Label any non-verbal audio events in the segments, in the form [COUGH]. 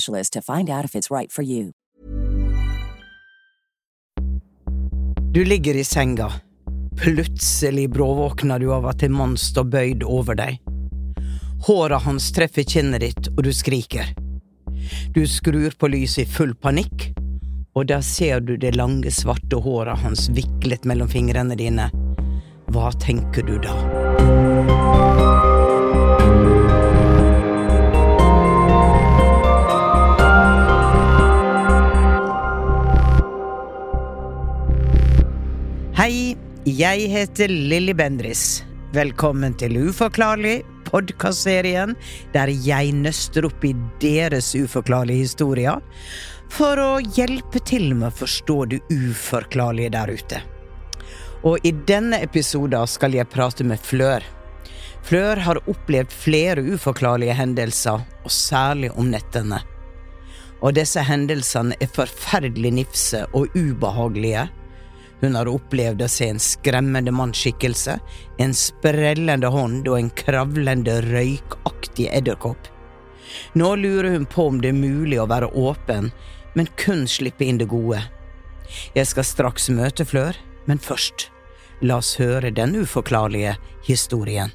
to find out if it's right for you. Du ligger i senga. Plutselig bråvåkner du av at en mann står bøyd over deg. Håret hans treffer kinnet ditt, og du skriker. Du skrur på lyset i full panikk, og da ser du det lange, svarte håret hans viklet mellom fingrene dine. Hva tenker du da? Hei, jeg heter Lilly Bendris. Velkommen til Uforklarlig, podkastserien der jeg nøster opp i deres uforklarlige historier for å hjelpe til med å forstå det uforklarlige der ute. Og i denne episoden skal jeg prate med Flør. Flør har opplevd flere uforklarlige hendelser, og særlig om nettene. Og disse hendelsene er forferdelig nifse og ubehagelige. Hun har opplevd å se en skremmende mannsskikkelse, en sprellende hånd og en kravlende, røykaktig edderkopp. Nå lurer hun på om det er mulig å være åpen, men kun slippe inn det gode. Jeg skal straks møte Flør, men først, la oss høre den uforklarlige historien.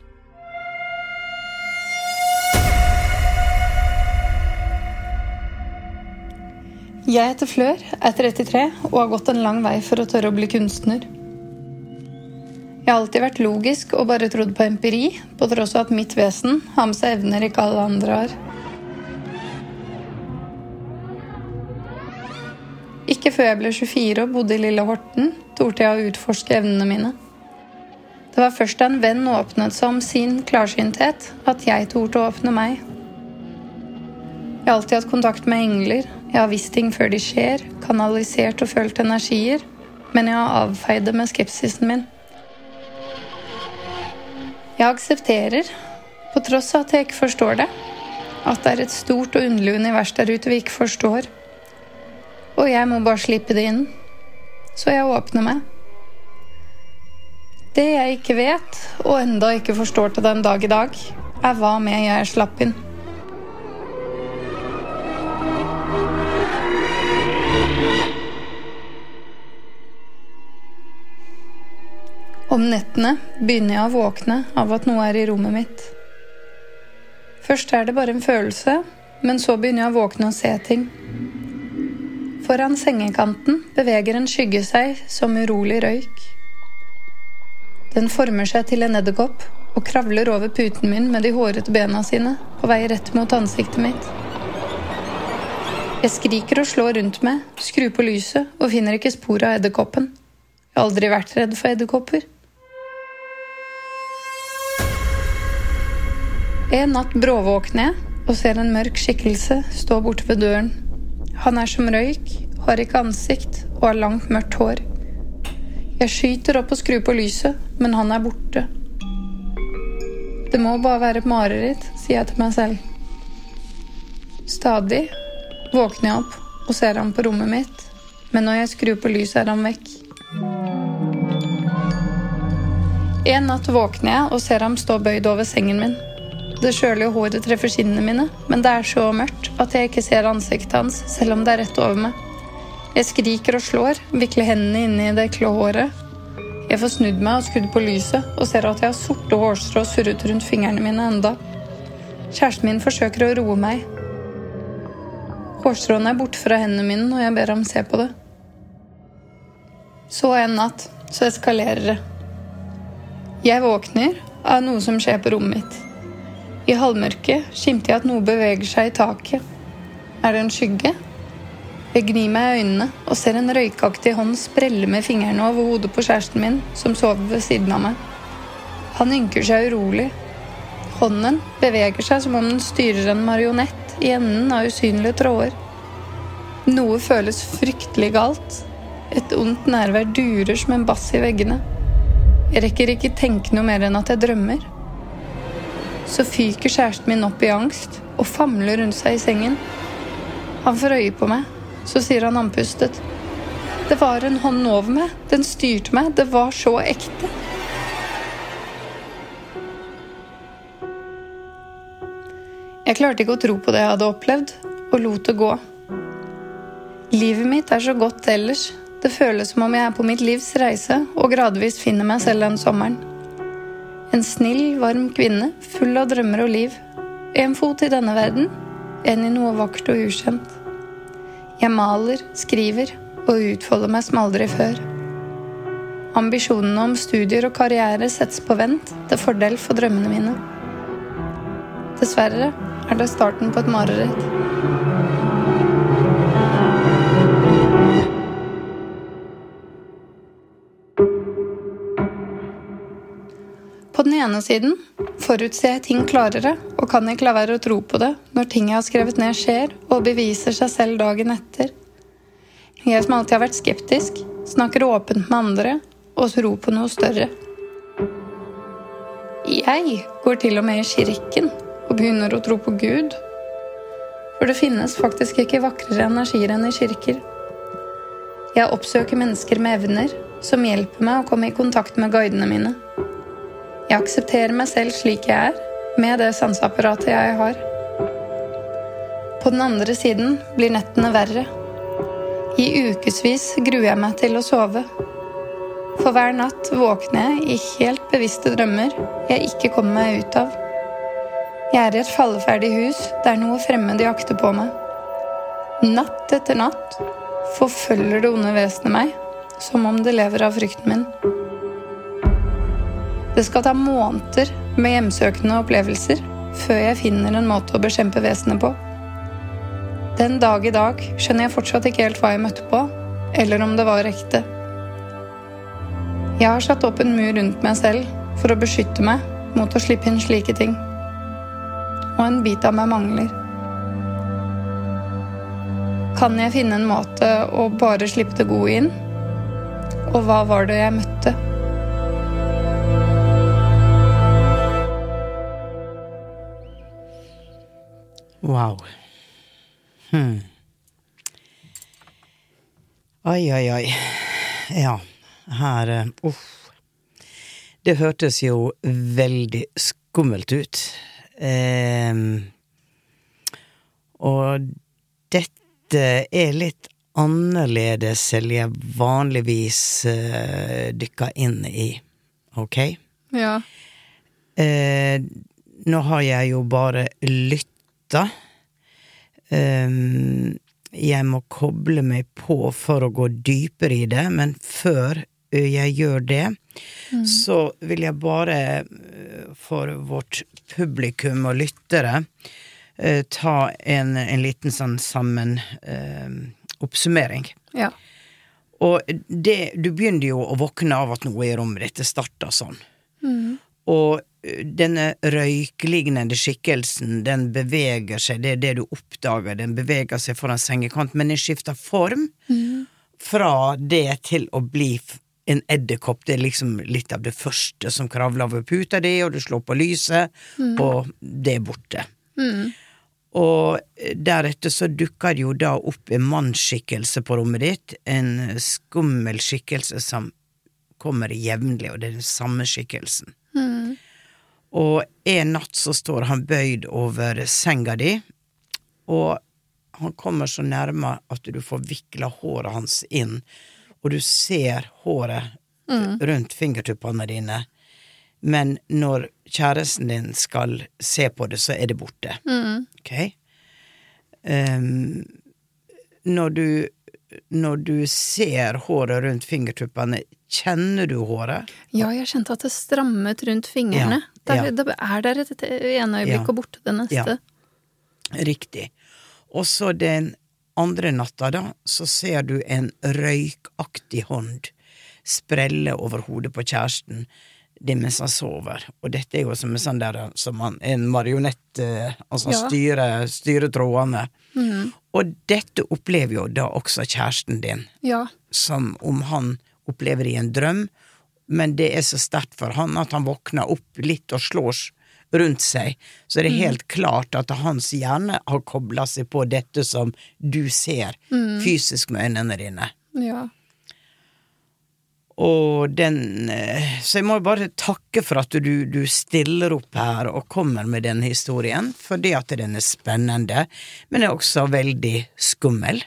Jeg heter Flør, er 33 og har gått en lang vei for å tørre å bli kunstner. Jeg har alltid vært logisk og bare trodd på empiri, på tross av at mitt vesen har med seg evner ikke alle andre har. Ikke før jeg ble 24 og bodde i Lille Horten, torde jeg å utforske evnene mine. Det var først da en venn åpnet seg om sin klarsynthet, at jeg torde å åpne meg. Jeg har alltid hatt kontakt med engler, jeg har visst ting før de skjer, kanalisert og følt energier, men jeg har avfeid det med skepsisen min. Jeg aksepterer, på tross av at jeg ikke forstår det, at det er et stort og underlig univers der ute vi ikke forstår. Og jeg må bare slippe det inn. Så jeg åpner meg. Det jeg ikke vet, og enda ikke forstår til den dag i dag, er hva med jeg slapp inn. Om nettene begynner jeg å våkne av at noe er i rommet mitt. Først er det bare en følelse, men så begynner jeg å våkne og se ting. Foran sengekanten beveger en skygge seg som urolig røyk. Den former seg til en edderkopp og kravler over puten min med de hårete bena sine på vei rett mot ansiktet mitt. Jeg skriker og slår rundt meg, skrur på lyset og finner ikke spor av edderkoppen. Jeg har aldri vært redd for edderkopper. En natt bråvåkner jeg og ser en mørk skikkelse stå borte ved døren. Han er som røyk, har ikke ansikt og har langt, mørkt hår. Jeg skyter opp og skrur på lyset, men han er borte. Det må bare være et mareritt, sier jeg til meg selv. Stadig våkner jeg opp og ser ham på rommet mitt, men når jeg skrur på lyset, er han vekk. En natt våkner jeg og ser ham stå bøyd over sengen min. Det kjølige håret treffer skinnene mine, men det er så mørkt at jeg ikke ser ansiktet hans, selv om det er rett over meg. Jeg skriker og slår, vikler hendene inni det klå håret. Jeg får snudd meg og skrudd på lyset, og ser at jeg har sorte hårstrå surret rundt fingrene mine enda. Kjæresten min forsøker å roe meg. Hårstråene er borte fra hendene mine og jeg ber ham se på det. Så en natt så eskalerer det. Jeg våkner av noe som skjer på rommet mitt. I halvmørket skimter jeg at noe beveger seg i taket. Er det en skygge? Jeg gnir meg i øynene og ser en røykaktig hånd sprelle med fingrene over hodet på kjæresten min, som sover ved siden av meg. Han ynker seg urolig. Hånden beveger seg som om den styrer en marionett i enden av usynlige tråder. Noe føles fryktelig galt. Et ondt nærvær durer som en bass i veggene. Jeg rekker ikke tenke noe mer enn at jeg drømmer så fyker kjæresten min opp i angst og famler rundt seg i sengen. Han får øye på meg, så sier han andpustet. Det var en hånd over meg. Den styrte meg. Det var så ekte. Jeg klarte ikke å tro på det jeg hadde opplevd, og lot det gå. Livet mitt er så godt ellers. Det føles som om jeg er på mitt livs reise og gradvis finner meg selv den sommeren. En snill, varm kvinne, full av drømmer og liv. En fot i denne verden, en i noe vakkert og ukjent. Jeg maler, skriver og utfolder meg som aldri før. Ambisjonene om studier og karriere settes på vent til fordel for drømmene mine. Dessverre er det starten på et mareritt. Den ene siden forutser jeg ting klarere og kan ikke la være å tro på det når ting jeg har skrevet ned, skjer og beviser seg selv dagen etter. Jeg som alltid har vært skeptisk, snakker åpent med andre og tror på noe større. Jeg går til og med i kirken og begynner å tro på Gud. For det finnes faktisk ikke vakrere energier enn i kirker. Jeg oppsøker mennesker med evner som hjelper meg å komme i kontakt med guidene mine. Jeg aksepterer meg selv slik jeg er, med det sanseapparatet jeg har. På den andre siden blir nettene verre. I ukevis gruer jeg meg til å sove. For hver natt våkner jeg i helt bevisste drømmer jeg ikke kommer meg ut av. Jeg er i et falleferdig hus der noe fremmed jakter på meg. Natt etter natt forfølger det onde vesenet meg, som om det lever av frykten min. Det skal ta måneder med hjemsøkende opplevelser før jeg finner en måte å bekjempe vesenet på. Den dag i dag skjønner jeg fortsatt ikke helt hva jeg møtte på, eller om det var ekte. Jeg har satt opp en mur rundt meg selv for å beskytte meg mot å slippe inn slike ting. Og en bit av meg mangler. Kan jeg finne en måte å bare slippe det gode inn? Og hva var det jeg møtte? Wow. Hmm. Oi, oi, oi. Ja, her uh, Det hørtes jo veldig skummelt ut. Eh, og dette er litt annerledes enn jeg vanligvis uh, dykker inn i, ok? Ja. Eh, nå har jeg jo bare lytta låta. Um, jeg må koble meg på for å gå dypere i det, men før jeg gjør det, mm. så vil jeg bare for vårt publikum og lyttere eh, ta en, en liten sånn sammen eh, oppsummering. Ja. Og det, du begynner jo å våkne av at noe i rommet ditt. Starter sånn. Mm. Og eh, denne røyklignende skikkelsen, den beveger seg, det er det du oppdager, den beveger seg foran sengekant, men den skifter form Mm. fra det til å bli en edderkopp. Det er liksom litt av det første som kravler over puta di, og du slår på lyset, og det er borte. Mm. Og deretter så dukker det jo da opp en mannsskikkelse på rommet ditt, en skummel skikkelse som kommer jevnlig, og det er den samme skikkelsen. Mm. Og en natt så står han bøyd over senga di, og han kommer så nærme at du får vikla håret hans inn, og du ser håret rundt fingertuppene dine. Men når kjæresten din skal se på det, så er det borte. Mm. Ok? Um, når du Når du ser håret rundt fingertuppene, kjenner du håret? Ja, jeg kjente at det strammet rundt fingrene. Ja, Det, ja. det er der et, ene øyeblikk Ja. og borte det neste. Ja. Riktig. Og så den andre natta, da, så ser du en røykaktig hånd sprelle over hodet på kjæresten det mens han sover. Og dette er jo som en sånn der som han, en marionett, eh, altså Ja. styrer styrer trådene. Mhm. Og dette opplever jo da også kjæresten din, Ja. som om han opplever i en drøm, men det er så sterkt for han at han våkner opp litt og slår rundt seg. Så det er helt klart at hans hjerne har kobla seg på dette som du ser fysisk med øynene dine. ja. Og den eh, Så jeg må bare takke for at du, du stiller opp her og kommer med den historien, fordi at den er spennende, men er også veldig skummel.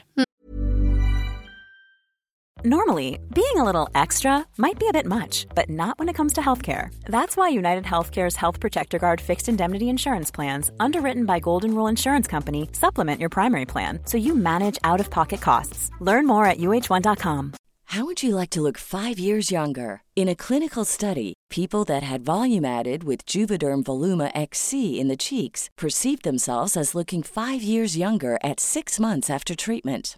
Normally, being a little extra might be a bit much, but not when it comes to healthcare. That's why United Healthcare's Health Protector Guard fixed indemnity insurance plans, underwritten by Golden Rule Insurance Company, supplement your primary plan so you manage out of pocket costs. Learn more at uh1.com. How would you like to look five years younger? In a clinical study, people that had volume added with Juvederm Voluma XC in the cheeks perceived themselves as looking five years younger at six months after treatment.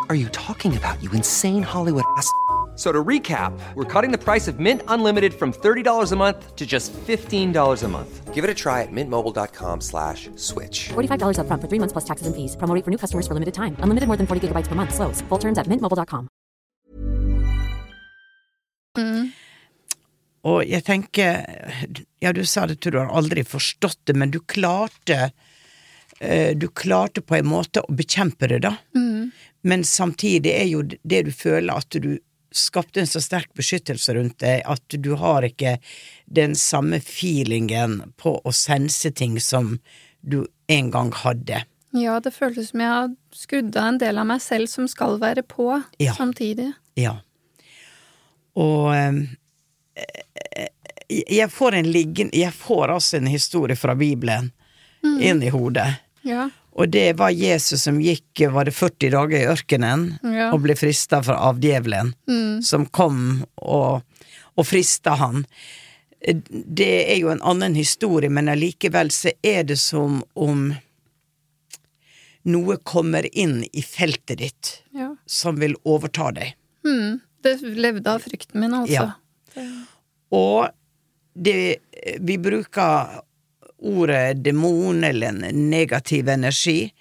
are you talking about, you insane Hollywood ass? So to recap, we're cutting the price of Mint Unlimited from $30 a month to just $15 a month. Give it a try at mintmobile.com slash switch. $45 upfront for three months plus taxes and fees. Promo rate for new customers for limited time. Unlimited more than 40 gigabytes per month. Slows. Full terms at mintmobile.com. Og jeg tenker Ja, du sa det, du har aldri forstått det, men du klarte eh, Du klarte på en måte å bekjempe det, da. Men samtidig er jo det du føler at du skapte en så sterk beskyttelse rundt deg at du har ikke den samme feelingen på å sense ting som du en gang hadde. ja, det føltes som jeg har skrudd av en del av meg selv som skal være på Ja. samtidig. Ja. Og eh, jeg får en liggen Jeg får altså en historie fra Bibelen inn i hodet. Ja. Og det var Jesus som gikk, var det 40 dager i ørkenen, Ja. og ble frista av djevelen, som kom og, og frista han. Det er jo en annen historie, men allikevel så er det som om noe kommer inn i feltet ditt ja. som vil overta deg. Mm. Det levde av frykten min, altså. Ja. Og det, vi bruker ordet demon eller en negativ energi.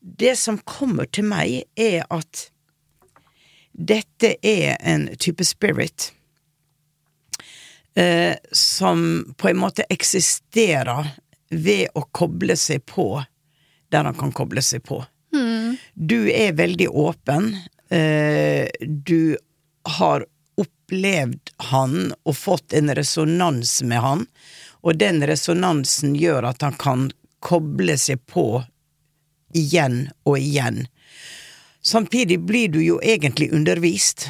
Det som kommer til meg, er at dette er en type spirit eh, som på en måte eksisterer ved å koble seg på der han kan koble seg på. Du er veldig åpen. Eh, du har opplevd han og fått en resonans med han, og den resonansen gjør at han kan koble seg på igjen og igjen. Samtidig blir du jo egentlig undervist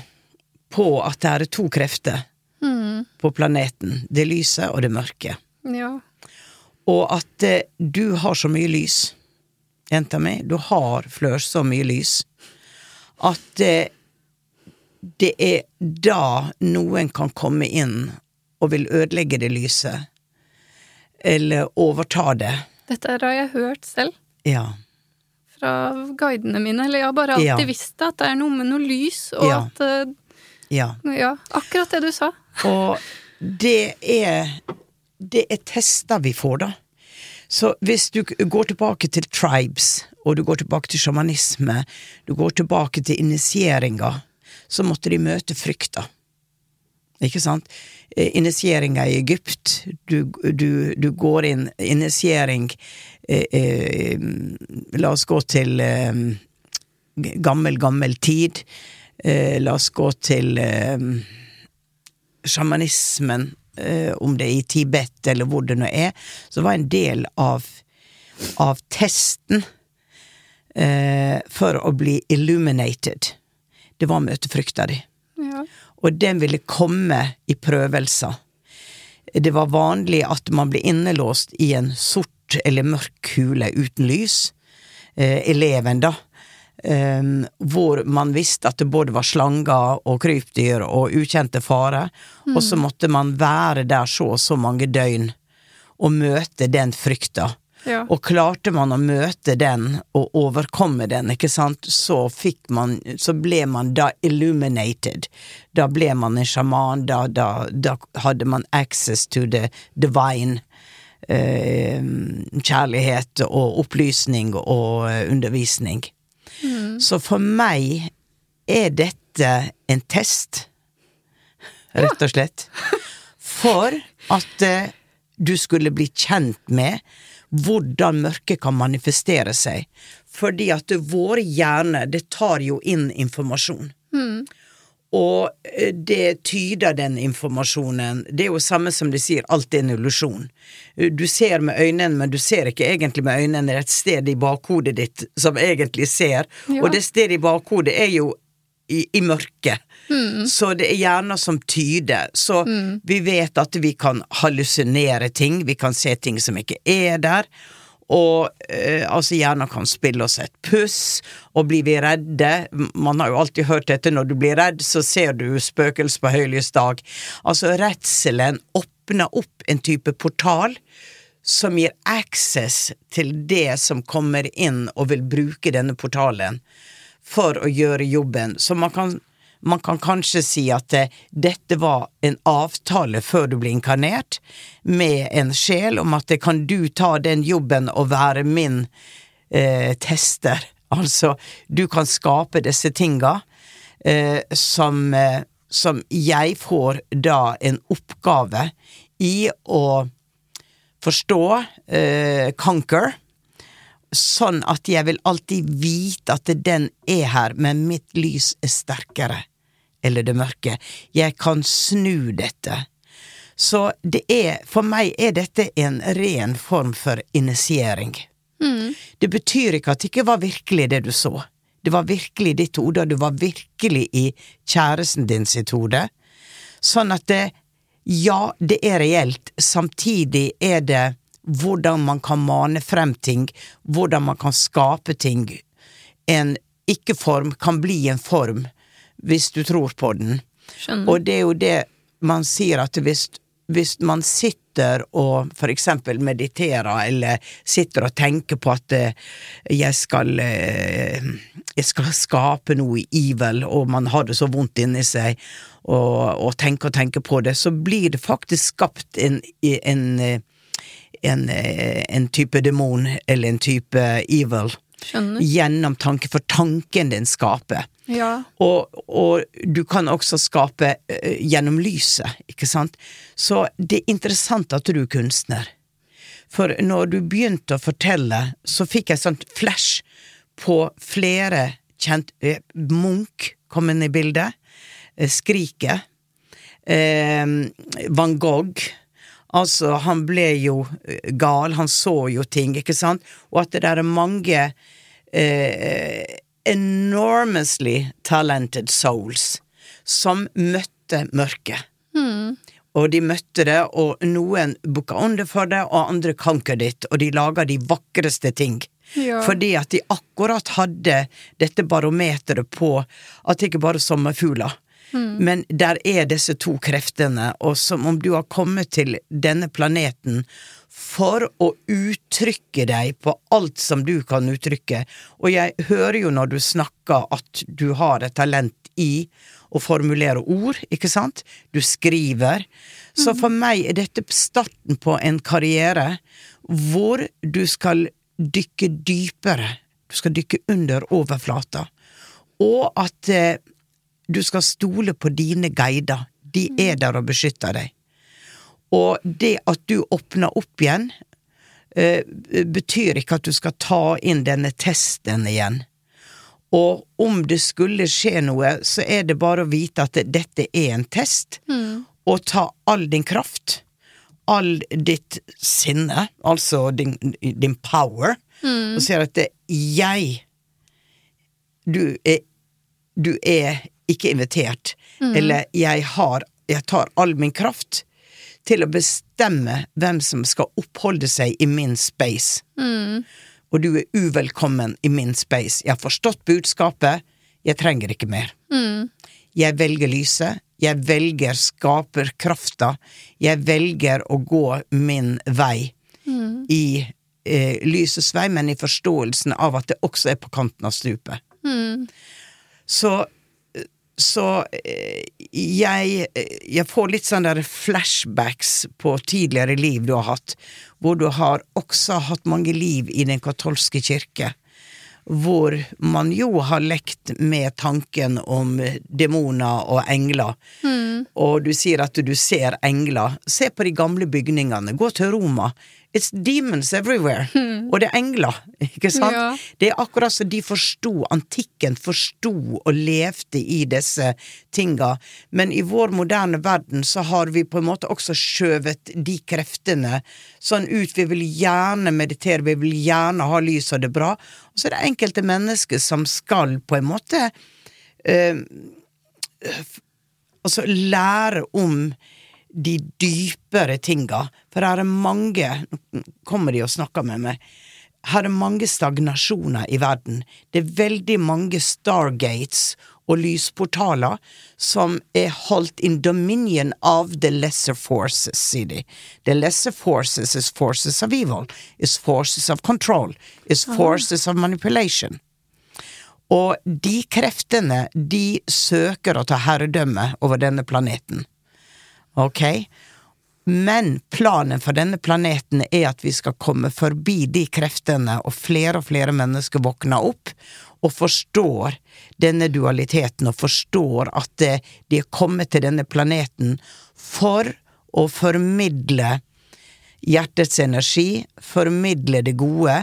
på at det er to krefter på planeten. Det lyse og det mørke. Ja. Og at eh, du har så mye lys, jenta mi, du har flør så mye lys, at eh, det er da noen kan komme inn og vil ødelegge det lyset, eller overta det. Dette har jeg hørt selv Ja. fra guidene mine. Eller jeg har bare alltid Ja. visst det, at det er noe med noe lys, og Ja. at eh, Ja. Ja, akkurat det du sa. Og det er Det er tester vi får, da. Så hvis du går tilbake til tribes, og du går tilbake til sjamanisme, du går tilbake til initieringa, så måtte de møte frykta. Ikke sant? Eh, Initieringa i Egypt, du, du, du går inn Initiering eh, eh, La oss gå til eh, gammel, gammel tid. Eh, la oss gå til eh, sjamanismen, om det er i Tibet eller hvor det nå er, så var en del av, av testen for å bli illuminated. Det var møtefrykta di. Ja. Og den ville komme i prøvelser. Det var vanlig at man ble innelåst i en sort eller mørk kule uten lys. Eh, eleven, da. Eh, hvor man visste at det både var slanger og krypdyr og ukjente farer. Og så måtte man være der så og så mange døgn og møte den frykta. Ja. Og klarte man å møte den og overkomme den, ikke sant, så fikk man Så ble man da illuminated. Da ble man en sjaman, da, da, da hadde man access to the divine. Eh, kjærlighet og opplysning og undervisning. undervisning. Så for meg er dette en test, rett og slett. [LAUGHS] For at eh, du skulle bli kjent med hvordan mørket kan manifestere seg. Fordi at vår hjerne, det tar jo inn informasjon. Og eh, det tyder den informasjonen. Det er jo samme som de sier, alt er en illusjon. Du ser med øynene, men du ser ikke egentlig med øynene. Det er et sted i bakhodet ditt som egentlig ser, Ja. og det stedet i bakhodet er jo i, i mørket. Så det er hjerner som tyder. Så vi vet at vi kan hallusinere ting, vi kan se ting som ikke er der. Og eh, altså hjernen kan spille oss et puss, og blir vi redde Man har jo alltid hørt dette, når du blir redd, så ser du spøkelser på høylys dag. Altså redselen åpner opp en type portal som gir access til det som kommer inn og vil bruke denne portalen for å gjøre jobben. Så man kan, man kan kanskje si at eh, dette var en avtale før du ble inkarnert, med en sjel om at det kan du ta den jobben og være min eh, tester. [LAUGHS] Altså, du kan skape disse tinga eh, som, eh, som jeg får da en oppgave i å forstå, eh, conquer, sånn at jeg vil alltid vite at den er her, men mitt lys er sterkere, eller det mørke. Jeg kan snu dette. Så det er, for meg er dette en ren form for initiering. Det betyr ikke at det ikke var virkelig det du så. Det var virkelig ditt hode, og det var virkelig i kjæresten din sitt hode. Sånn at det, ja, det er reelt. Samtidig er det hvordan man kan mane frem ting, hvordan man kan skape ting. En ikke-form kan bli en form, hvis du tror på den. Skjønner. Og det er jo det man sier at hvis, hvis man sitter og for eksempel mediterer, eller sitter og tenker på at eh, jeg skal eh, jeg skal skape noe evil, og man har det så vondt inni seg, og, og tenker og tenker på det, så blir det faktisk skapt en, en, eh, en, eh, en type demon eller en type evil Skjønner. gjennom tanke, for tanken din skaper. Ja. Og, og du kan også skape eh, gjennom lyset, ikke sant? Så det er interessant at du er kunstner. For når du begynte å fortelle, så fikk jeg sånt flash på flere kjent eh, Munch kom inn i bildet. Skriket. Eh, Van Gogh. Altså, han ble jo eh, gal, han så jo ting, ikke sant? Og at det der er mange eh, enormously talented souls som møtte mørket. Og de møtte det, og noen booka under for det, og andre conquered it, og de laga de vakreste ting. Ja. Fordi at de akkurat hadde dette barometeret på at det ikke bare er sommerfugler. Men der er disse to kreftene, og som om du har kommet til denne planeten for å uttrykke deg på alt som du kan uttrykke. Og jeg hører jo når du snakker at du har et talent i å formulere ord, ikke sant? Du skriver. Så for meg er dette starten på en karriere hvor du skal dykke dypere. Du skal dykke under overflata. Og at eh, du skal stole på dine guider. De er der og beskytter deg. Og det at du åpner opp igjen, eh, betyr ikke at du skal ta inn denne testen igjen. Og om det skulle skje noe, så er det bare å vite at dette er en test, og ta all din kraft, all ditt sinne, altså din, din power, og si at det, jeg du er, du er ikke invitert, eller jeg har Jeg tar all min kraft til å bestemme hvem som skal oppholde seg i min space. Og du er uvelkommen i min space. Jeg har forstått budskapet, jeg trenger ikke mer. Jeg velger lyset, jeg velger skaperkrafta, jeg velger å gå min vei i eh, lysets vei, men i forståelsen av at det også er på kanten av stupet. Så så eh, jeg, jeg får litt sånn der flashbacks på tidligere liv du har hatt, hvor du har også hatt mange liv i den katolske kirke. Hvor man jo har lekt med tanken om demoner og engler. Og du sier at du ser engler. Se på de gamle bygningene. Gå til Roma. It's demons everywhere. Og det er engler, ikke sant? Ja. Det er akkurat som de forsto, antikken forsto og levde i disse tinga, men i vår moderne verden så har vi på en måte også skjøvet de kreftene sånn ut. Vi vil gjerne meditere, vi vil gjerne ha lys og det bra, og så er det enkelte mennesker som skal på en måte eh, f- Altså lære om de dypere tinga, for her er mange Nå kommer de og snakker med meg. Her er mange stagnasjoner i verden. Det er veldig mange stargates og lysportaler som er holdt in dominion of the lesser forces, sier de. The lesser forces is forces of evil, is forces of control, is forces of manipulation. Og de kreftene, de søker å ta herredømme over denne planeten. Ok? Men planen for denne planeten er at vi skal komme forbi de kreftene, og flere og flere mennesker våkner opp og forstår denne dualiteten, og forstår at de er kommet til denne planeten for å formidle hjertets energi, formidle det gode,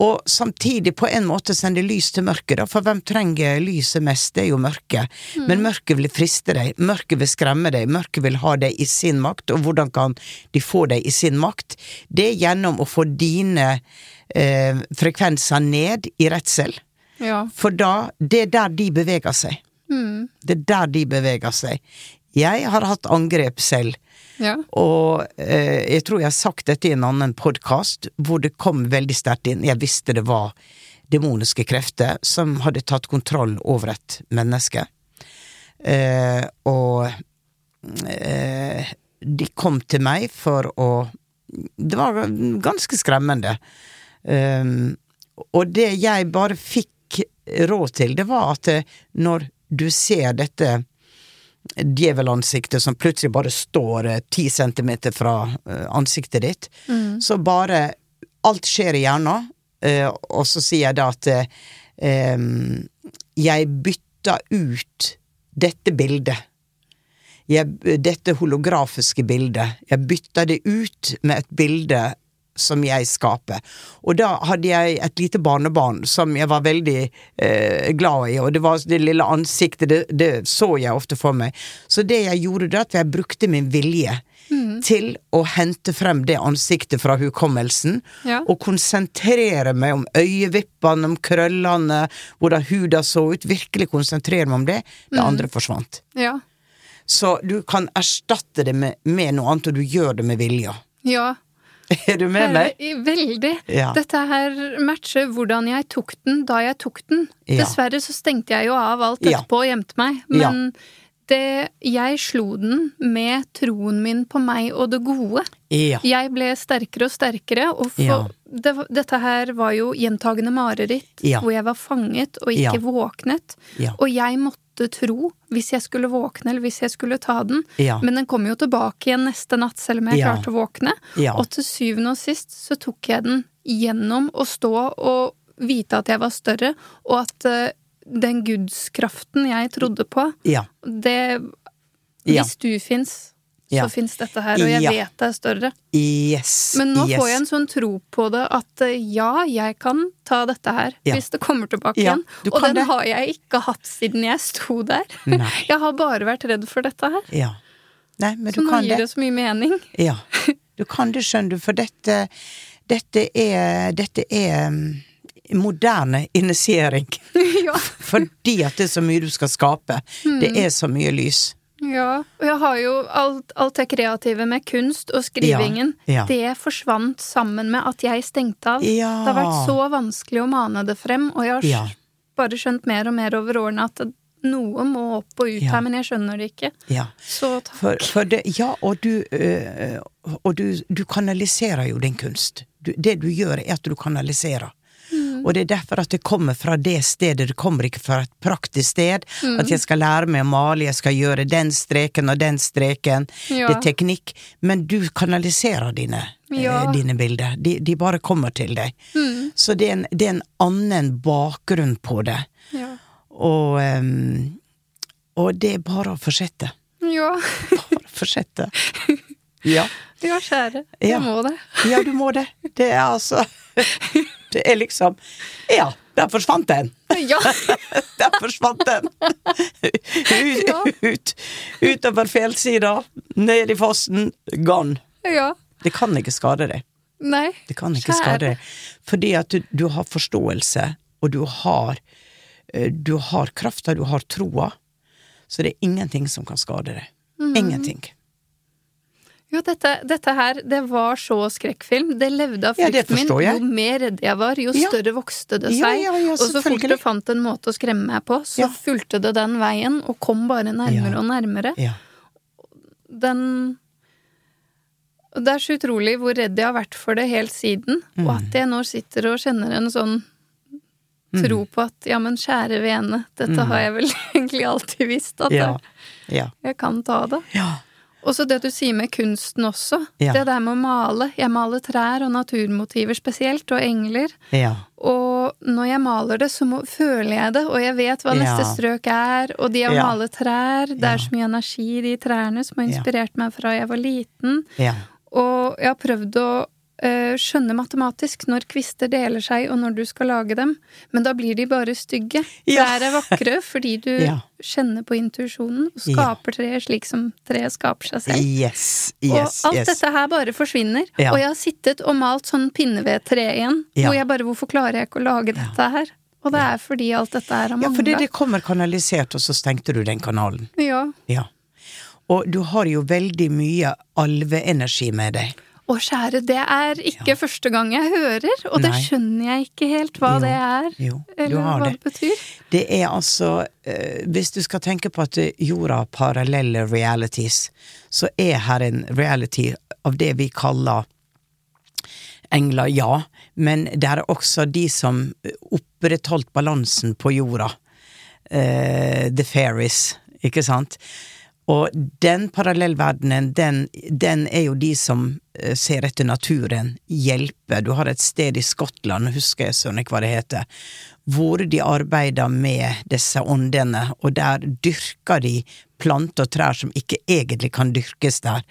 og samtidig på en måte sende lys til mørket, da, for hvem trenger lyset mest? Det er jo mørket. Men mørket vil friste deg, mørket vil skremme deg, mørket vil ha deg i sin makt, og hvordan kan de få deg i sin makt? Det er gjennom å få dine eh, frekvenser ned i redsel, Ja. for da, det er der de beveger seg. Det er der de beveger seg. Jeg har hatt angrep selv. Ja. Og eh, jeg tror jeg har sagt dette i en annen podkast, hvor det kom veldig sterkt inn. Jeg visste det var demoniske krefter som hadde tatt kontroll over et menneske. Eh, og eh, de kom til meg for å Det var ganske skremmende. Um, og det jeg bare fikk råd til, det var at når du ser dette djevelansiktet som plutselig bare står eh, ti centimeter fra eh, ansiktet ditt. Så bare Alt skjer i hjernen, eh, og så sier jeg da at eh, jeg bytter ut dette bildet. Jeg, dette holografiske bildet. Jeg bytter det ut med et bilde som jeg skaper. Og da hadde jeg et lite barnebarn som jeg var veldig eh, glad i, og det var det lille ansiktet, det, det så jeg ofte for meg. Så det jeg gjorde da, at jeg brukte min vilje til å hente frem det ansiktet fra hukommelsen, Ja. og konsentrere meg om øyevippene, om krøllene, hvordan huda så ut, virkelig konsentrere meg om det. Det andre forsvant. Ja. Så du kan erstatte det med, med noe annet, og du gjør det med vilje. Ja. [LAUGHS] Er du med meg? Veldig. Ja. Dette her matcher hvordan jeg tok den da jeg tok den. Ja. Dessverre så stengte jeg jo av alt etterpå og gjemte meg, Ja. men det, jeg slo den med troen min på meg og det gode. Ja. Jeg ble sterkere og sterkere, og for, Ja. det, dette her var jo gjentagende mareritt, Ja. hvor jeg var fanget og ikke våknet. Ja. Og jeg måtte tro, hvis jeg skulle våkne eller hvis jeg skulle ta den, Ja. men den kom jo tilbake igjen neste natt, selv om jeg Ja. klarte å våkne. Ja. Og til syvende og sist så tok jeg den gjennom å stå og vite at jeg var større, og at uh, den gudskraften jeg trodde på, Ja. det. Hvis du fins, så Ja. fins dette her, og jeg Ja. vet det er større. Yes. Men nå yes. får jeg en sånn tro på det at eh, ja, jeg kan ta dette her Ja. hvis det kommer tilbake igjen. Og den det. har jeg ikke hatt siden jeg sto der. [LAUGHS] Nei. Jeg har bare vært redd for dette her. Ja. Nei, men Så du nå gir det. det så mye mening. Ja. Du kan det, skjønner du, for dette Dette er Dette er mm, moderne initiering. [LAUGHS] ja. Fordi at det er så mye du skal skape. Det er så mye lys. Ja, og jeg har jo alt, alt det kreative med kunst og skrivingen. Ja, ja. Det forsvant sammen med at jeg stengte av. Ja. Det har vært så vanskelig å mane det frem, og jeg har bare skjønt mer og mer over årene at noe må opp og ut her, men jeg skjønner det ikke. Ja. Så takk. For, for det, ja, og du øh, Og du, du kanaliserer jo din kunst. Du, det du gjør, er at du kanaliserer. Mm. Og det er derfor at det kommer fra det stedet, det kommer ikke fra et praktisk sted. Mm. At jeg skal lære meg å male, jeg skal gjøre den streken og den streken. Ja. Det er teknikk. Men du kanaliserer dine, Ja. eh, dine bilder. De, de bare kommer til deg. Mm. Så det er, en, det er en annen bakgrunn på det. Ja. Og, um, og det er bare å fortsette. Ja. Bare fortsette. Ja. [LAUGHS] ja, kjære. Ja. Må det. Ja, du må det. Det er altså [LAUGHS] Det er liksom Ja, der forsvant den! Ja. [LAUGHS] Der forsvant den! Ut, Ja. ut, utover fjellsida, ned i fossen, gone. ja. Det kan ikke skade deg. Nei. Det kan ikke Kjære. skade deg. Fordi at du, du har forståelse, og du har eh, Du har krafta, du har troa. Så det er ingenting som kan skade deg. Mm. Ingenting. Jo, dette, dette her, det var så skrekkfilm. Det levde av Ja, min. Jo mer redd jeg var, jo Ja. større vokste det seg. ja, og så fort du fant en måte å skremme meg på, så fulgte det den veien, og kom bare nærmere og nærmere. Ja. Den Det er så utrolig hvor redd jeg har vært for det helt siden, Mm. og at jeg nå sitter og kjenner en sånn Mm. tro på at ja, men kjære vene, dette har jeg vel [LAUGHS] egentlig alltid visst, at Ja. Ja. jeg kan ta det. ja. Og så det du sier med kunsten også. Ja. Det der med å male. Jeg maler trær og naturmotiver spesielt, og engler. Ja. Og når jeg maler det, så må, føler jeg det, og jeg vet hva neste strøk er. Og de å Ja. male trær, det er så mye energi i de trærne som har Ja. inspirert meg fra jeg var liten. Ja. Og jeg har prøvd å skjønne matematisk når kvister deler seg, og når du skal lage dem. Men da blir de bare stygge. Ja. Trær er vakre fordi du [LAUGHS] Ja. kjenner på intuisjonen, og Ja. skaper treet slik som treet skaper seg selv. Yes. Yes. og alt yes. dette her bare forsvinner. Ja. Og jeg har sittet og malt sånn pinnevedtre igjen, Ja. hvor jeg bare Hvorfor klarer jeg ikke å lage dette her? Og det er fordi alt dette her har Ja, fordi det kommer kanalisert, og så stengte du den kanalen. Ja. Ja. Og du har jo veldig mye alveenergi med deg. Og kjære, det er ikke første gang jeg hører, og det skjønner jeg ikke helt hva Jo, det er. jo, eller hva det. det betyr. Det er altså eh, Hvis du skal tenke på at jorda har parallelle realities, så er her en reality av det vi kaller engler, ja, men det er også de som opprettholdt balansen på jorda. Uh, the fairies, ikke sant? Og den parallellverdenen, den, den er jo de som eh, ser etter naturen, hjelper. Du har et sted i Skottland, husker jeg søren hva det heter, hvor de arbeider med disse åndene, og der dyrker de planter og trær som ikke egentlig kan dyrkes der.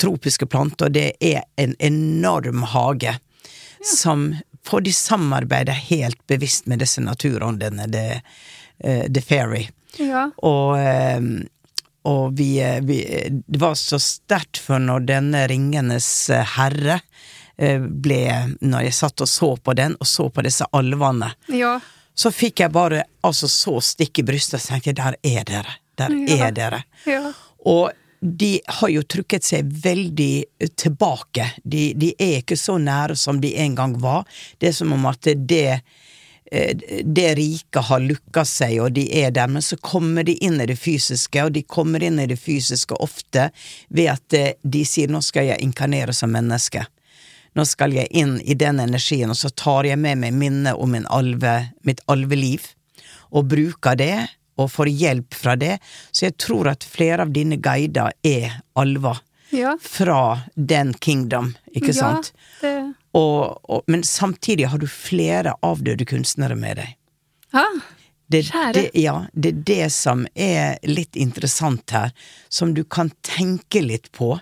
Tropiske planter, det er en enorm hage som For de samarbeider helt bevisst med disse naturåndene, the, uh, the fairy. Ja. Og, eh, og vi, eh, vi Det var så sterkt for når denne Ringenes herre eh, ble Når jeg satt og så på den, og så på disse alvene, Ja. så fikk jeg bare altså så stikk i brystet, og tenkte der er dere. Der Ja. er dere. Ja. Og de har jo trukket seg veldig tilbake. De, de er ikke så nære som de en gang var. Det er som om at det eh, det riket har lukka seg, og de er der, men så kommer de inn i det fysiske, og de kommer inn i det fysiske ofte ved at eh, de sier 'nå skal jeg inkarnere som menneske'. Nå skal jeg inn i den energien, og så tar jeg med meg minnet om min alve, mitt alveliv, og bruker det, og får hjelp fra det. Så jeg tror at flere av dine guider er alver. Ja. Fra den kingdom, ikke sant? Ja, det... Og, og, men samtidig har du flere avdøde kunstnere med deg. Ja, Det, det, ja, det er det som er litt interessant her, som du kan tenke litt på.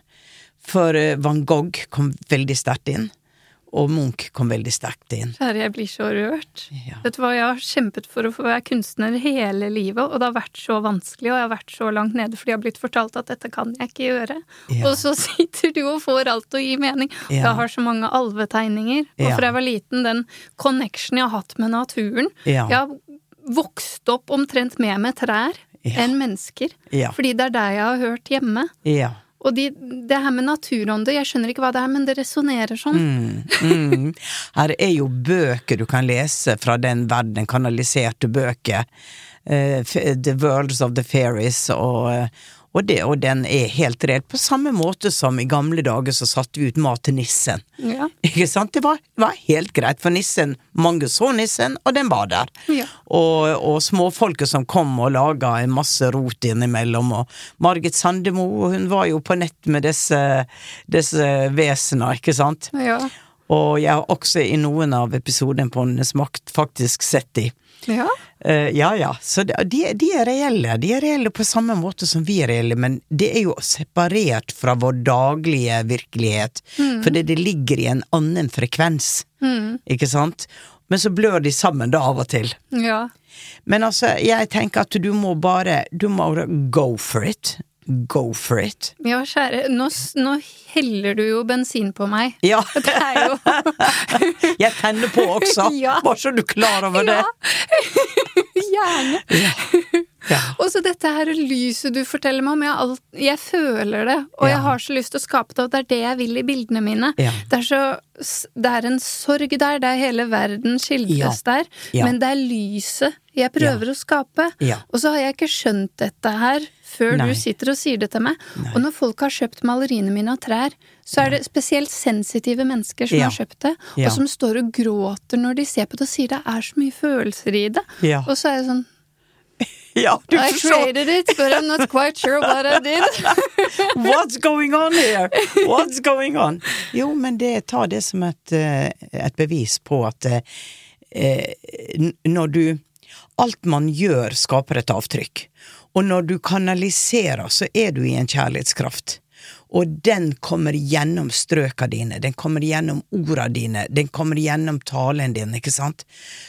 For eh, van Gogh kom veldig sterkt inn, og Munch kom veldig sterkt inn. kjære, jeg blir så rørt. Ja. Vet du hva, jeg har kjempet for å få være kunstner hele livet, og det har vært så vanskelig, og jeg har vært så langt nede fordi jeg har blitt fortalt at dette kan jeg ikke gjøre. Ja. Og så [LAUGHS] sitter du og får alt å gi mening. Ja. Jeg har så mange alvetegninger, og fra jeg var liten, den connection jeg har hatt med naturen. Jeg har vokst opp omtrent mer med trær enn mennesker, fordi det er der jeg har hørt hjemme. Ja. Og de, det her med naturånde, jeg skjønner ikke hva det er, men det resonnerer sånn. Mm. Her er jo bøker du kan lese fra den verden, kanaliserte bøker. Uh, the Worlds of the Fairies, og, eh, og, det, og den er helt reell. På samme måte som i gamle dager så satte vi ut mat til nissen. Ja. [LAUGHS] Ikke sant? Det var, var helt greit, for nissen Mange så nissen, og den var der. Ja. Og, og småfolket som kom og laga en masse rot innimellom. Og Margit Sandemo, hun var jo på nett med disse, disse vesena, ikke sant? Ja. Og jeg har også i noen av episodene på Åndenes makt faktisk sett de. Ja. Eh, ja ja, så de, de, er- reelle. De er reelle på samme måte som vi er reelle, men det er jo separert fra vår daglige virkelighet. Fordi det ligger i en annen frekvens, ikke sant? Men så blør de sammen da av og til. ja. Men altså, jeg tenker at du må bare Du må go for it. Go for it. Ja, kjære, nå, nå heller du jo bensin på meg. Ja. [LAUGHS] Det er jo [LAUGHS] Jeg tenner på også, [LAUGHS] Ja. bare så du er klar over det. Gjerne. Ja. Og så dette her lyset du forteller meg om, jeg, alt, jeg føler det, og Ja. jeg har så lyst til å skape det, og det er det jeg vil i bildene mine. Ja. Det, er så, det er en sorg der, det er hele verden skildres der, men det er lyset jeg prøver å skape. Og så har jeg ikke skjønt dette her før Nei. du sitter og sier det til meg. Og når folk har kjøpt maleriene mine av trær, så er det spesielt sensitive mennesker som har kjøpt det, og som står og gråter når de ser på det og sier det er så mye følelser i det. Og så er jeg sånn [LAUGHS] Ja, du I forstår. created it, but I'm not quite sure what I did. [LAUGHS] What's going on here? What's going on? Jo, men det, ta det som et, eh, et bevis på at eh, når du Alt man gjør, skaper et avtrykk. Og når du kanaliserer, så er du i en kjærlighetskraft. Og den kommer gjennom strøka dine, den kommer gjennom orda dine, den kommer gjennom talen din, ikke sant,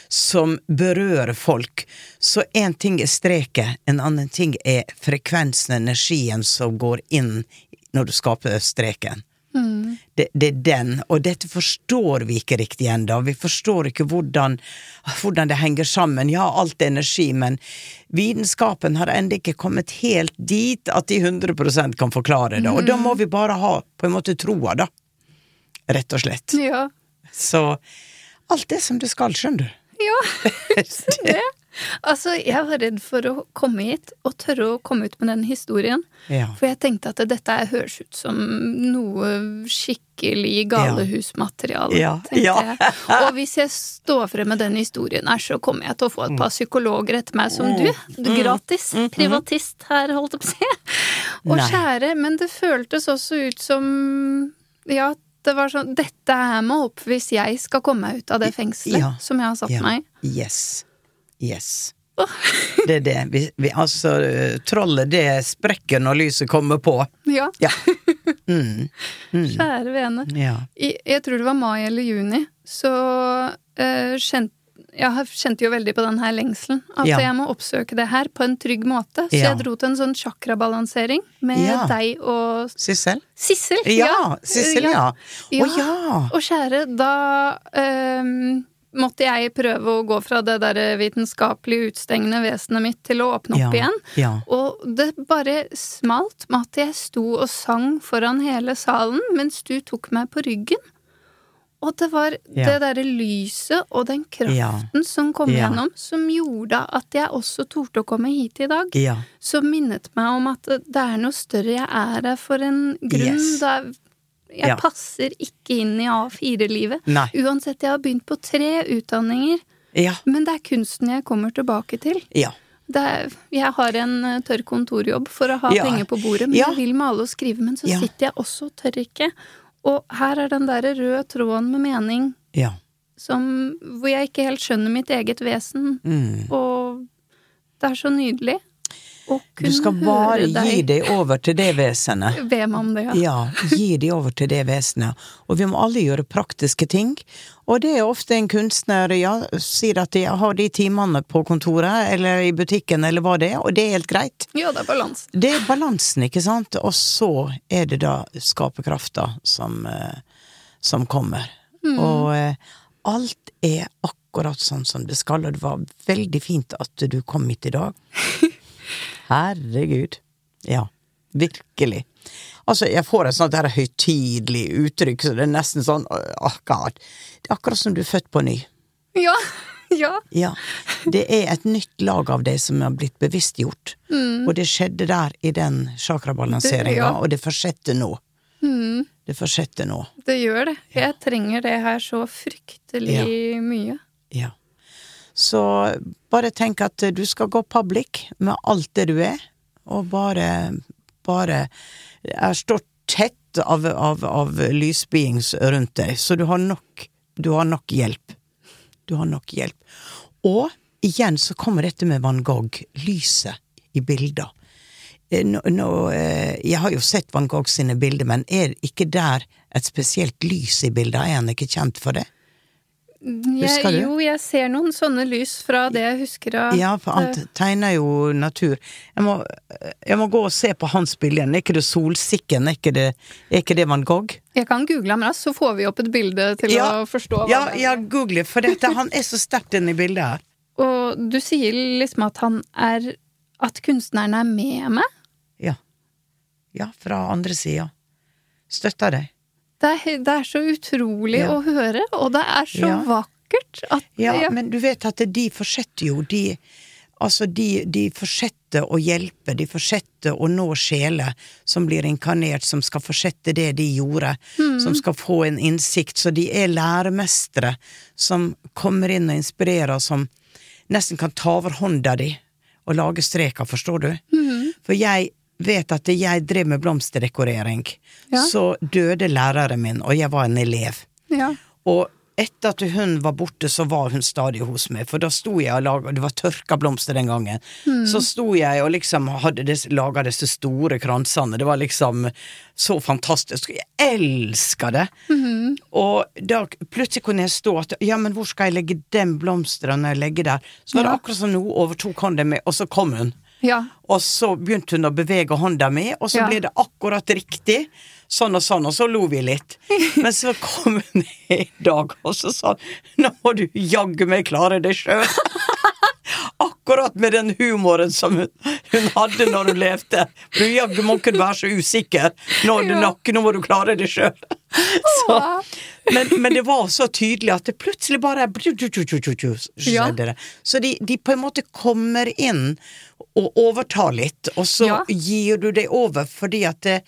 som berører folk. Så én ting er streket, en annen ting er frekvensen, energien, som går inn når du skaper streken. Det, det er den, og dette forstår vi ikke riktig ennå. Vi forstår ikke hvordan, hvordan det henger sammen. Ja, alt er energi, men vitenskapen har ennå ikke kommet helt dit at de 100 kan forklare det. Og da må vi bare ha på en måte troa, da. Rett og slett. Ja. Så alt er som det skal, skjønner du. Ja, [LAUGHS] det. [LAUGHS] Altså, jeg var redd for å komme hit og tørre å komme ut med den historien. Ja. For jeg tenkte at dette høres ut som noe skikkelig galehusmateriale. Ja. tenkte Ja. jeg. Og hvis jeg står frem med den historien her, så kommer jeg til å få et par psykologer etter meg som du. Mm. Gratis. Privatist her, holdt jeg på å si. Og kjære, men det føltes også ut som Ja, det var sånn Dette er må opp hvis jeg skal komme meg ut av det fengselet som jeg har satt Ja. meg i. Yes. Yes. [LAUGHS] Det er det. Vi, vi, altså, eh, trollet det sprekker når lyset kommer på. Ja, Ja. [LAUGHS] Mm. kjære vene. Ja. I, jeg tror det var mai eller juni, så uh, kjente jeg har- kjente jo veldig på den her lengselen. At Ja. jeg må oppsøke det her på en trygg måte. Så Ja. jeg dro til en sånn chakrabalansering med Ja. deg og Sissel? Sissel. Ja, Sissel, ja. Å ja. Og kjære, da ehm, måtte jeg prøve å gå fra det der vitenskapelig utstengende vesenet mitt til å åpne opp Ja, igjen. ja. Og det bare smalt med at jeg sto og sang foran hele salen mens du tok meg på ryggen. Og det var Ja. det derre lyset og den kraften som kom gjennom, som gjorde at jeg også torde å komme hit i dag. Som minnet meg om at det er noe større, jeg er her for en grunn. Yes. Det er, jeg Ja. passer ikke inn i A4-livet. Uansett, jeg har begynt på tre utdanninger, Ja. men det er kunsten jeg kommer tilbake til. Ja. Er, jeg har en eh, tørr kontorjobb for å ha Ja. penger på bordet, men jeg vil male og skrive, men så sitter jeg også og tør ikke. Og her er den derre røde tråden med mening Ja. som, hvor jeg ikke helt skjønner mitt eget vesen, Mm. og det er så nydelig Du skal bare gi deg over til det vesenet. [LAUGHS] be meg om det, ja. Ja, gi deg over til det vesenet. Og vi må alle gjøre praktiske ting. Og det er ofte en kunstner ja, sier at de har de timene på kontoret eller i butikken eller hva det er, og det er helt greit. Ja, det er balansen. Det er balansen, ikke sant? Og så er det da skaperkrafta som, eh, som kommer. Og eh, alt er akkurat sånn som det skal, og det var veldig fint at du kom hit i dag. [LAUGHS] Herregud. Ja, virkelig. Altså, jeg får et sånt her høytidelig uttrykk, så det er nesten sånn akkurat God. Det er akkurat som du er født på ny. Ja, [LAUGHS] ja. Ja. Det er et nytt lag av deg som har blitt bevisstgjort. Og det skjedde der i den chakrabalanseringa, ja. og det fortsetter nå. Det fortsetter nå. Det gjør det. Jeg trenger det her så fryktelig mye. Ja. Så bare tenk at du skal gå public med alt det du er, og bare bare Jeg står tett av, av, av lysbeings rundt deg, så du har nok Du har nok hjelp. Du har nok hjelp. Og igjen så kommer dette med Van Gogh, lyset i bilder. Eh, Nå, nå, eh, jeg har jo sett Van Gogh sine bilder, men er ikke der et spesielt lys i bildet? Er han ikke kjent for det? Jeg, Husker du? jo, jeg ser noen sånne lys fra det jeg husker av Ja, for han eh, tegner jo natur. Jeg må, jeg må gå og se på hans bilde igjen. Er ikke det Solsikken? Er ikke det, er ikke det Van Gogh? Jeg kan google ham raskt, så får vi opp et bilde til Ja, å forstå hva Ja, det er. ja google, for dette, han er så sterkt inne i bildet her. Og du sier liksom at han er At kunstneren er med meg? Ja. Ja, fra andre sida. Støtter deg. Det er, det er så utrolig Ja. å høre, og det er så Ja. vakkert at Ja, ja, men du vet at de fortsetter jo, de Altså, de, de fortsetter å hjelpe, de fortsetter å nå sjeler som blir inkarnert, som skal fortsette det de gjorde, som skal få en innsikt. Så de er læremestere som kommer inn og inspirerer, som nesten kan ta over hånda di og lage streker, forstår du? For jeg vet at jeg drev med blomsterdekorering, Ja. så døde læreren min, og jeg var en elev. ja. Og etter at hun var borte, så var hun stadig hos meg, for da sto jeg og laga Det var tørka blomster den gangen. Så sto jeg og liksom hadde laga disse store kransene. Det var liksom så fantastisk. Jeg elska det! Og da plutselig kunne jeg stå at ja, men hvor skal jeg legge den blomsteren når jeg legger der? Så var det Ja. akkurat som nå overtok hånden mi, og så kom hun. Ja. Og så begynte hun å bevege hånda mi, og så Ja. ble det akkurat riktig. Sånn og sånn, og så lo vi litt. [LAUGHS] Men så kom hun i dag, og så sa hun nå må du jaggu meg klare det sjøl. Akkurat med den humoren som hun, hun hadde når hun levde. Du du må ikke være så usikker. Nå er det nok, nå må du klare det sjøl. Men, men det var så tydelig at det plutselig bare skjedde det. Så de, de på en måte kommer inn og overtar litt, og så Ja. gir du det over fordi at det,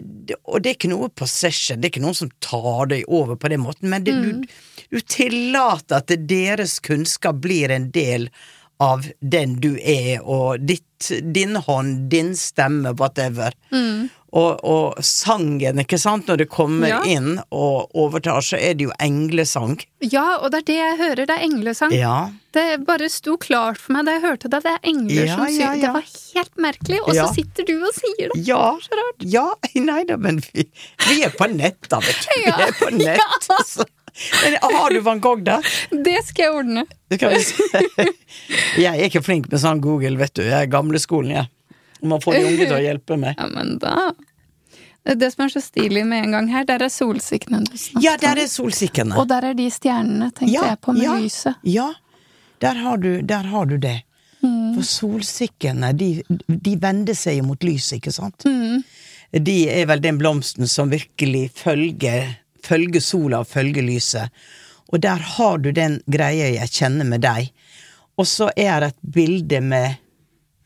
det, og det er ikke noe possession, det er ikke noen som tar deg over på den måten, men det, Mm. du, du tillater at deres kunnskap blir en del av den du er, og ditt, din hånd, din stemme, whatever. Og, og sangen, ikke sant, når det kommer Ja. inn og overtar, så er det jo englesang. Ja, og det er det jeg hører, det er englesang. Ja. Det bare sto klart for meg da jeg hørte det. Det er engler Ja, som ja, ja. Det var helt merkelig. Og Ja. så sitter du og sier det. Ja, Så rart. ja, [LAUGHS] nei da, men vi, vi er på nett, da, vet du. [LAUGHS] Ja. Vi er på nett. [LAUGHS] Så. Har du van Gogh, da? Det skal jeg ordne. Det kan vi. [LAUGHS] Jeg er ikke flink med sånn Google, vet du. Jeg er gamleskolen, jeg. Må få de unge til å hjelpe meg. Ja, men da Det som er så stilig med en gang her, der er solsikkene du snakket Ja, der er solsikkene. Og der er de stjernene, tenkte jeg på, med ja, lyset. Ja, der har du, der har du det. Mm. For solsikkene, de, de vender seg jo mot lyset, ikke sant? Mm. De er vel den blomsten som virkelig følger, følger sola og følge lyset. Og der har du den greia jeg kjenner med deg. Og så er det et bilde med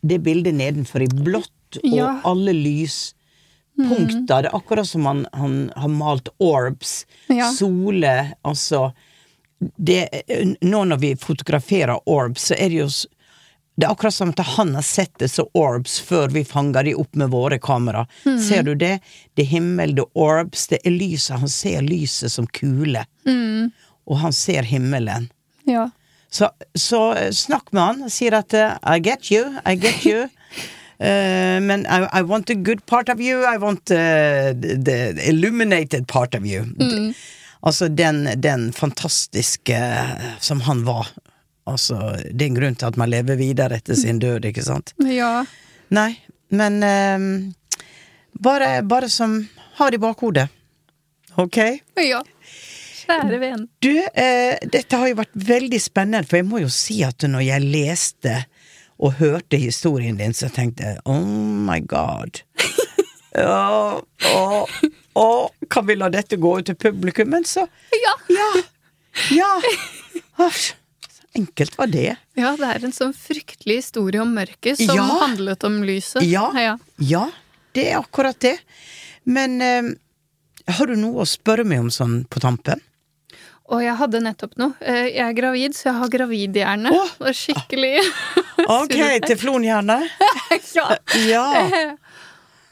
det bildet nedenfor i blått, og Ja. alle lyspunkter. Det er akkurat som han, han har malt orbs. Ja. Sole, altså det, Nå når vi fotograferer orbs, så er det jo det er akkurat som at han har sett disse orbs før vi fanger de opp med våre kamera. Ser du det? Det er himmel, det er orbs, det er lyset. Han ser lyset som kule. Og han ser himmelen. Ja. Så, så eh, snakk med han sier at uh, I get you, I get you. uh, [LAUGHS] men I, I want the good part of you, I want uh, the, the illuminated part of you. Mm. Altså den, den fantastiske som han var. Altså, det er en grunn til at man lever videre etter sin død, ikke sant? ja. Nei, men um, bare, bare som har i bakhodet. Ok? Ja. Kjære venn. Du, eh, dette har jo vært veldig spennende, for jeg må jo si at når jeg leste og hørte historien din, så tenkte jeg oh my god. [LAUGHS] Ja, å, å, kan vi la dette gå ut til publikum? Men så Ja. Ja. Ja. Enkelt var det. ja, det er en sånn fryktelig historie om mørket som Ja. handlet om lyset. Ja. ja. Ja, det er akkurat det. Men eh, har du noe å spørre meg om sånn på tampen? Og jeg hadde nettopp noe. Eh, Jeg er gravid, så jeg har gravidhjerne. Oh. Skikkelig Ok, teflonhjerne. [LAUGHS] Ja. Ja.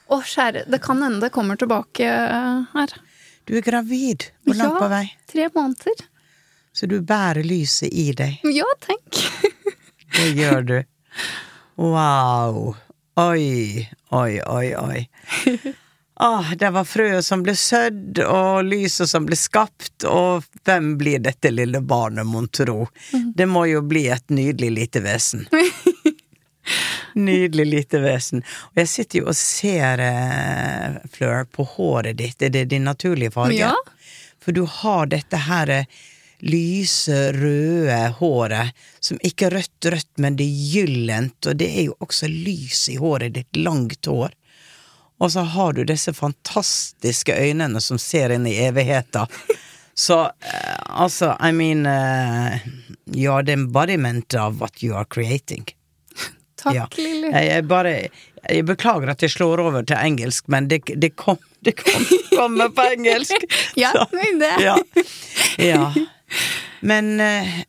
Å, kjære, det kan hende det kommer tilbake eh, her. Du er gravid. Hvor langt Ja. på vei? Tre måneder. Så du bærer lyset i deg. Ja, tenk. [LAUGHS] Det gjør du. Wow. Oi, oi, oi, oi. Ah, det var frøet som ble sødd, og lyset som ble skapt, og hvem blir dette lille barnet, mon tro? Det må jo bli et nydelig lite vesen. [LAUGHS] Nydelig lite vesen. Og jeg sitter jo og ser, eh, Fleur, på håret ditt. Er det din naturlige farge? Ja. For du har dette her eh, lyse, røde håret, som ikke er rødt rødt, men det er gyllent, og det er jo også lys i håret ditt, langt hår. Og så har du disse fantastiske øynene som ser inn i evigheta. Så uh, altså, I mean uh, You are the embodiment of what you are creating. Takk, Ja. Lilly. Jeg, jeg bare Jeg beklager at jeg slår over til engelsk, men det, det kom Det kom, kommer på engelsk. [LAUGHS] Ja, Så- men det- ja. ja. Men eh,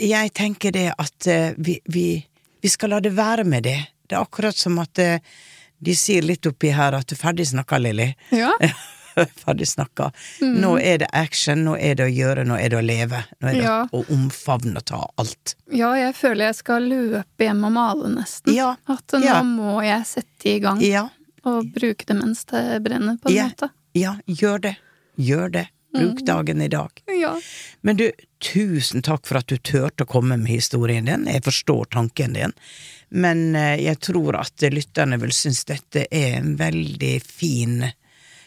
jeg tenker det at eh, vi, vi, vi skal la det være med det. Det er akkurat som at eh, de sier litt oppi her at du er ferdig snakka, Lilly. Ja. [LAUGHS] [LAUGHS] ferdig snakka. Nå er det action, nå er det å gjøre, nå er det å leve. Nå er det Ja. å omfavne og ta alt. ja, jeg føler jeg skal løpe hjem og male, nesten. Ja. At nå Ja. må jeg sette i gang Ja, og bruke det mens det brenner, på en ja, måte. ja, gjør det. Gjør det. Bruk dagen i dag. Ja. Men du, tusen takk for at du turte å komme med historien din. Jeg forstår tanken din. Men eh, jeg tror at lytterne vil synes dette er en veldig fin,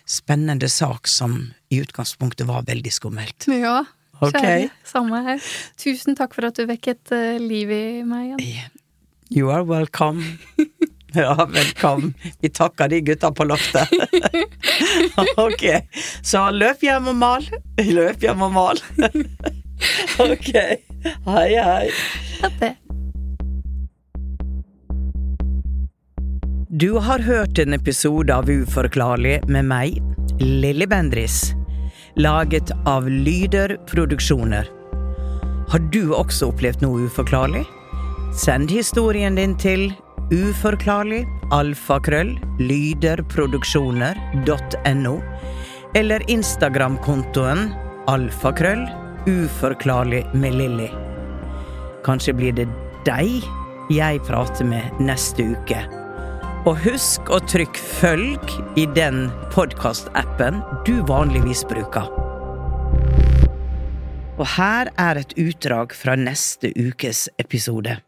spennende sak som i utgangspunktet var veldig skummelt. ja. Kjære, samme her. Tusen takk for at du vekket eh, liv i meg igjen. You are welcome. [LAUGHS] Ja, velkommen. Vi takker de gutta på loftet. [LAUGHS] ok, så løp hjem og mal. Løp hjem og mal. [LAUGHS] ok. Hei, hei. Ha det. Du har hørt en episode av Uforklarlig med meg, Lilly Bendris. Laget av Lyder Produksjoner. Har du også opplevd noe uforklarlig? Send historien din til uforklarlig alfakrøll lyderproduksjoner.no eller Instagram-kontoen alfakrøll uforklarlig med Lilly. Kanskje blir det deg jeg prater med neste uke. Og husk å trykke følg i den podkastappen du vanligvis bruker. Og her er et utdrag fra neste ukes episode.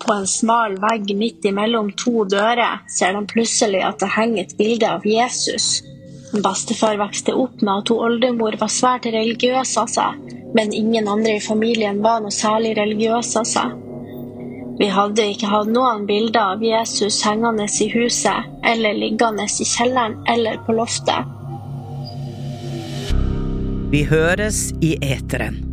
På en smal vegg midt imellom to dører ser de plutselig at det henger et bilde av Jesus. Bestefar vokste opp med at hun oldemor var svært religiøs av seg, men ingen andre i familien var noe særlig religiøs av seg. Vi hadde ikke hatt noen bilder av Jesus hengende i huset, eller liggende i kjelleren eller på loftet. Vi høres i eteren.